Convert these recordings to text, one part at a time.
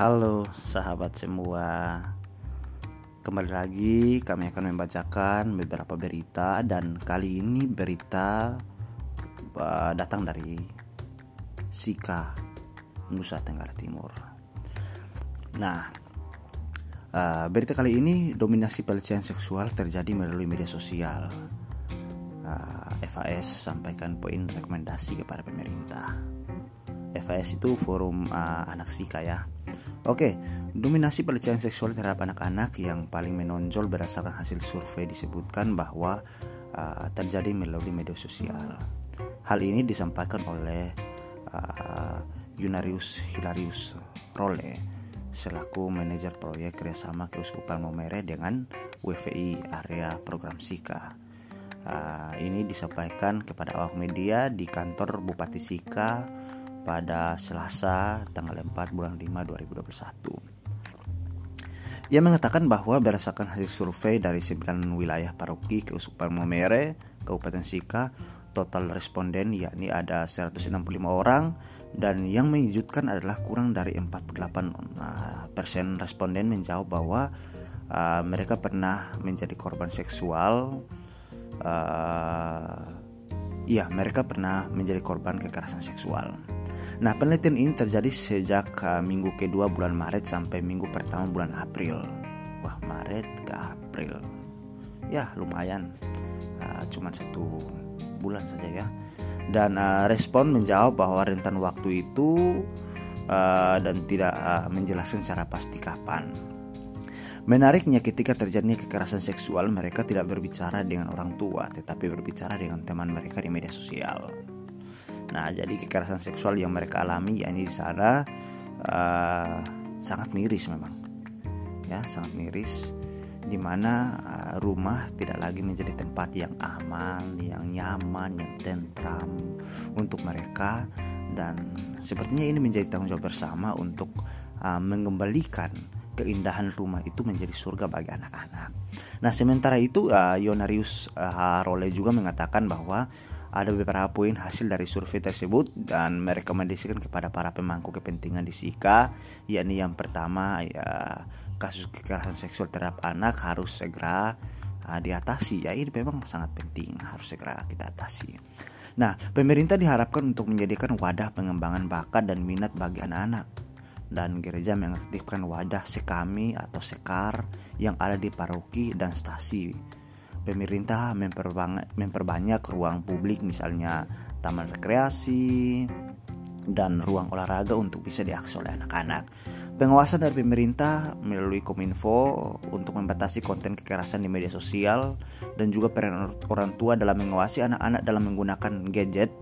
Halo sahabat semua. Kembali lagi kami akan membacakan beberapa berita Dan kali ini berita uh, datang dari Sika Nusa Tenggara Timur. Nah uh, berita kali ini dominasi pelecehan seksual terjadi melalui media sosial. Uh, FAS sampaikan poin rekomendasi kepada pemerintah. FAS itu forum anak Sika ya Oke, dominasi pelecehan seksual terhadap anak-anak yang paling menonjol berdasarkan hasil survei disebutkan bahwa uh, terjadi melalui media sosial. Hal ini disampaikan oleh uh, Yunarius Hilarius Role selaku manajer proyek kerjasama Keuskupan Momere dengan WVI area program Sika. Uh, ini disampaikan kepada awak media di kantor Bupati Sika pada Selasa tanggal 4 bulan 5 2021. Ia mengatakan bahwa berdasarkan hasil survei dari 9 wilayah paroki Keuskupan Momere, Kabupaten Sika, total responden yakni ada 165 orang dan yang mengejutkan adalah kurang dari 48 persen responden menjawab bahwa uh, mereka pernah menjadi korban seksual. Uh, mereka pernah menjadi korban kekerasan seksual. Nah, penelitian ini terjadi sejak uh, minggu kedua bulan Maret sampai minggu pertama bulan April. Wah, Maret ke April. Ya, lumayan. Uh, cuma satu bulan saja ya. Dan uh, respon menjawab bahwa rentan waktu itu uh, dan tidak uh, menjelaskan secara pasti kapan. Menariknya ketika terjadinya kekerasan seksual mereka tidak berbicara dengan orang tua tetapi berbicara dengan teman mereka di media sosial. Nah, jadi kekerasan seksual yang mereka alami ya ini di sana uh, sangat miris memang. Ya, sangat miris di mana uh, rumah tidak lagi menjadi tempat yang aman, yang nyaman, yang tentram untuk mereka dan sepertinya ini menjadi tanggung jawab bersama untuk uh, mengembalikan keindahan rumah itu menjadi surga bagi anak-anak. Nah, sementara itu uh, Yonarius uh, Harole juga mengatakan bahwa ada beberapa poin hasil dari survei tersebut dan merekomendasikan kepada para pemangku kepentingan di SIKA yakni yang pertama ya kasus kekerasan seksual terhadap anak harus segera uh, diatasi. Ya ini memang sangat penting harus segera kita atasi. Nah, pemerintah diharapkan untuk menjadikan wadah pengembangan bakat dan minat bagi anak-anak. Dan gereja mengaktifkan wadah sekami atau sekar yang ada di paroki dan stasi pemerintah memperbanyak, memperbanyak ruang publik misalnya taman rekreasi dan ruang olahraga untuk bisa diakses oleh anak-anak. Pengawasan dari pemerintah melalui Kominfo untuk membatasi konten kekerasan di media sosial dan juga peran orang tua dalam mengawasi anak-anak dalam menggunakan gadget.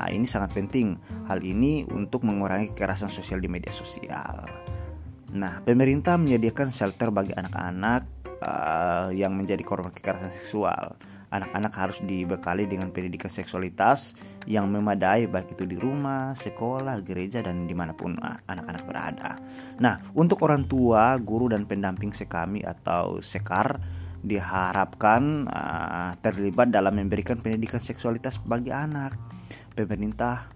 Nah, ini sangat penting. Hal ini untuk mengurangi kekerasan sosial di media sosial. Nah, pemerintah menyediakan shelter bagi anak-anak uh, yang menjadi korban kekerasan seksual. Anak-anak harus dibekali dengan pendidikan seksualitas yang memadai baik itu di rumah, sekolah, gereja dan di mana pun anak-anak berada. Nah, untuk orang tua, guru dan pendamping sekami atau sekar diharapkan uh, terlibat dalam memberikan pendidikan seksualitas bagi anak. Pemerintah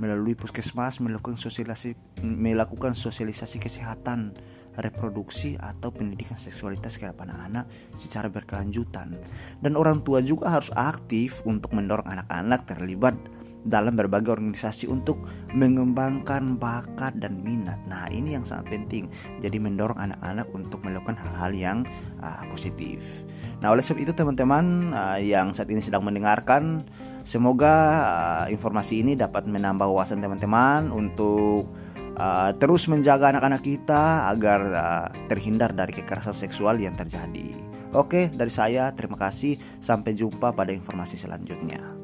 melalui puskesmas melakukan sosialisasi melakukan sosialisasi kesehatan reproduksi atau pendidikan seksualitas kepada anak-anak secara berkelanjutan. Dan orang tua juga harus aktif untuk mendorong anak-anak terlibat dalam berbagai organisasi untuk mengembangkan bakat dan minat. Nah, ini yang sangat penting. Jadi mendorong anak-anak untuk melakukan hal-hal yang uh, positif. Nah, oleh sebab itu teman-teman uh, yang saat ini sedang mendengarkan, semoga uh, informasi ini dapat menambah wawasan teman-teman untuk uh, terus menjaga anak-anak kita agar uh, terhindar dari kekerasan seksual yang terjadi. Oke, dari saya terima kasih. Sampai jumpa pada informasi selanjutnya.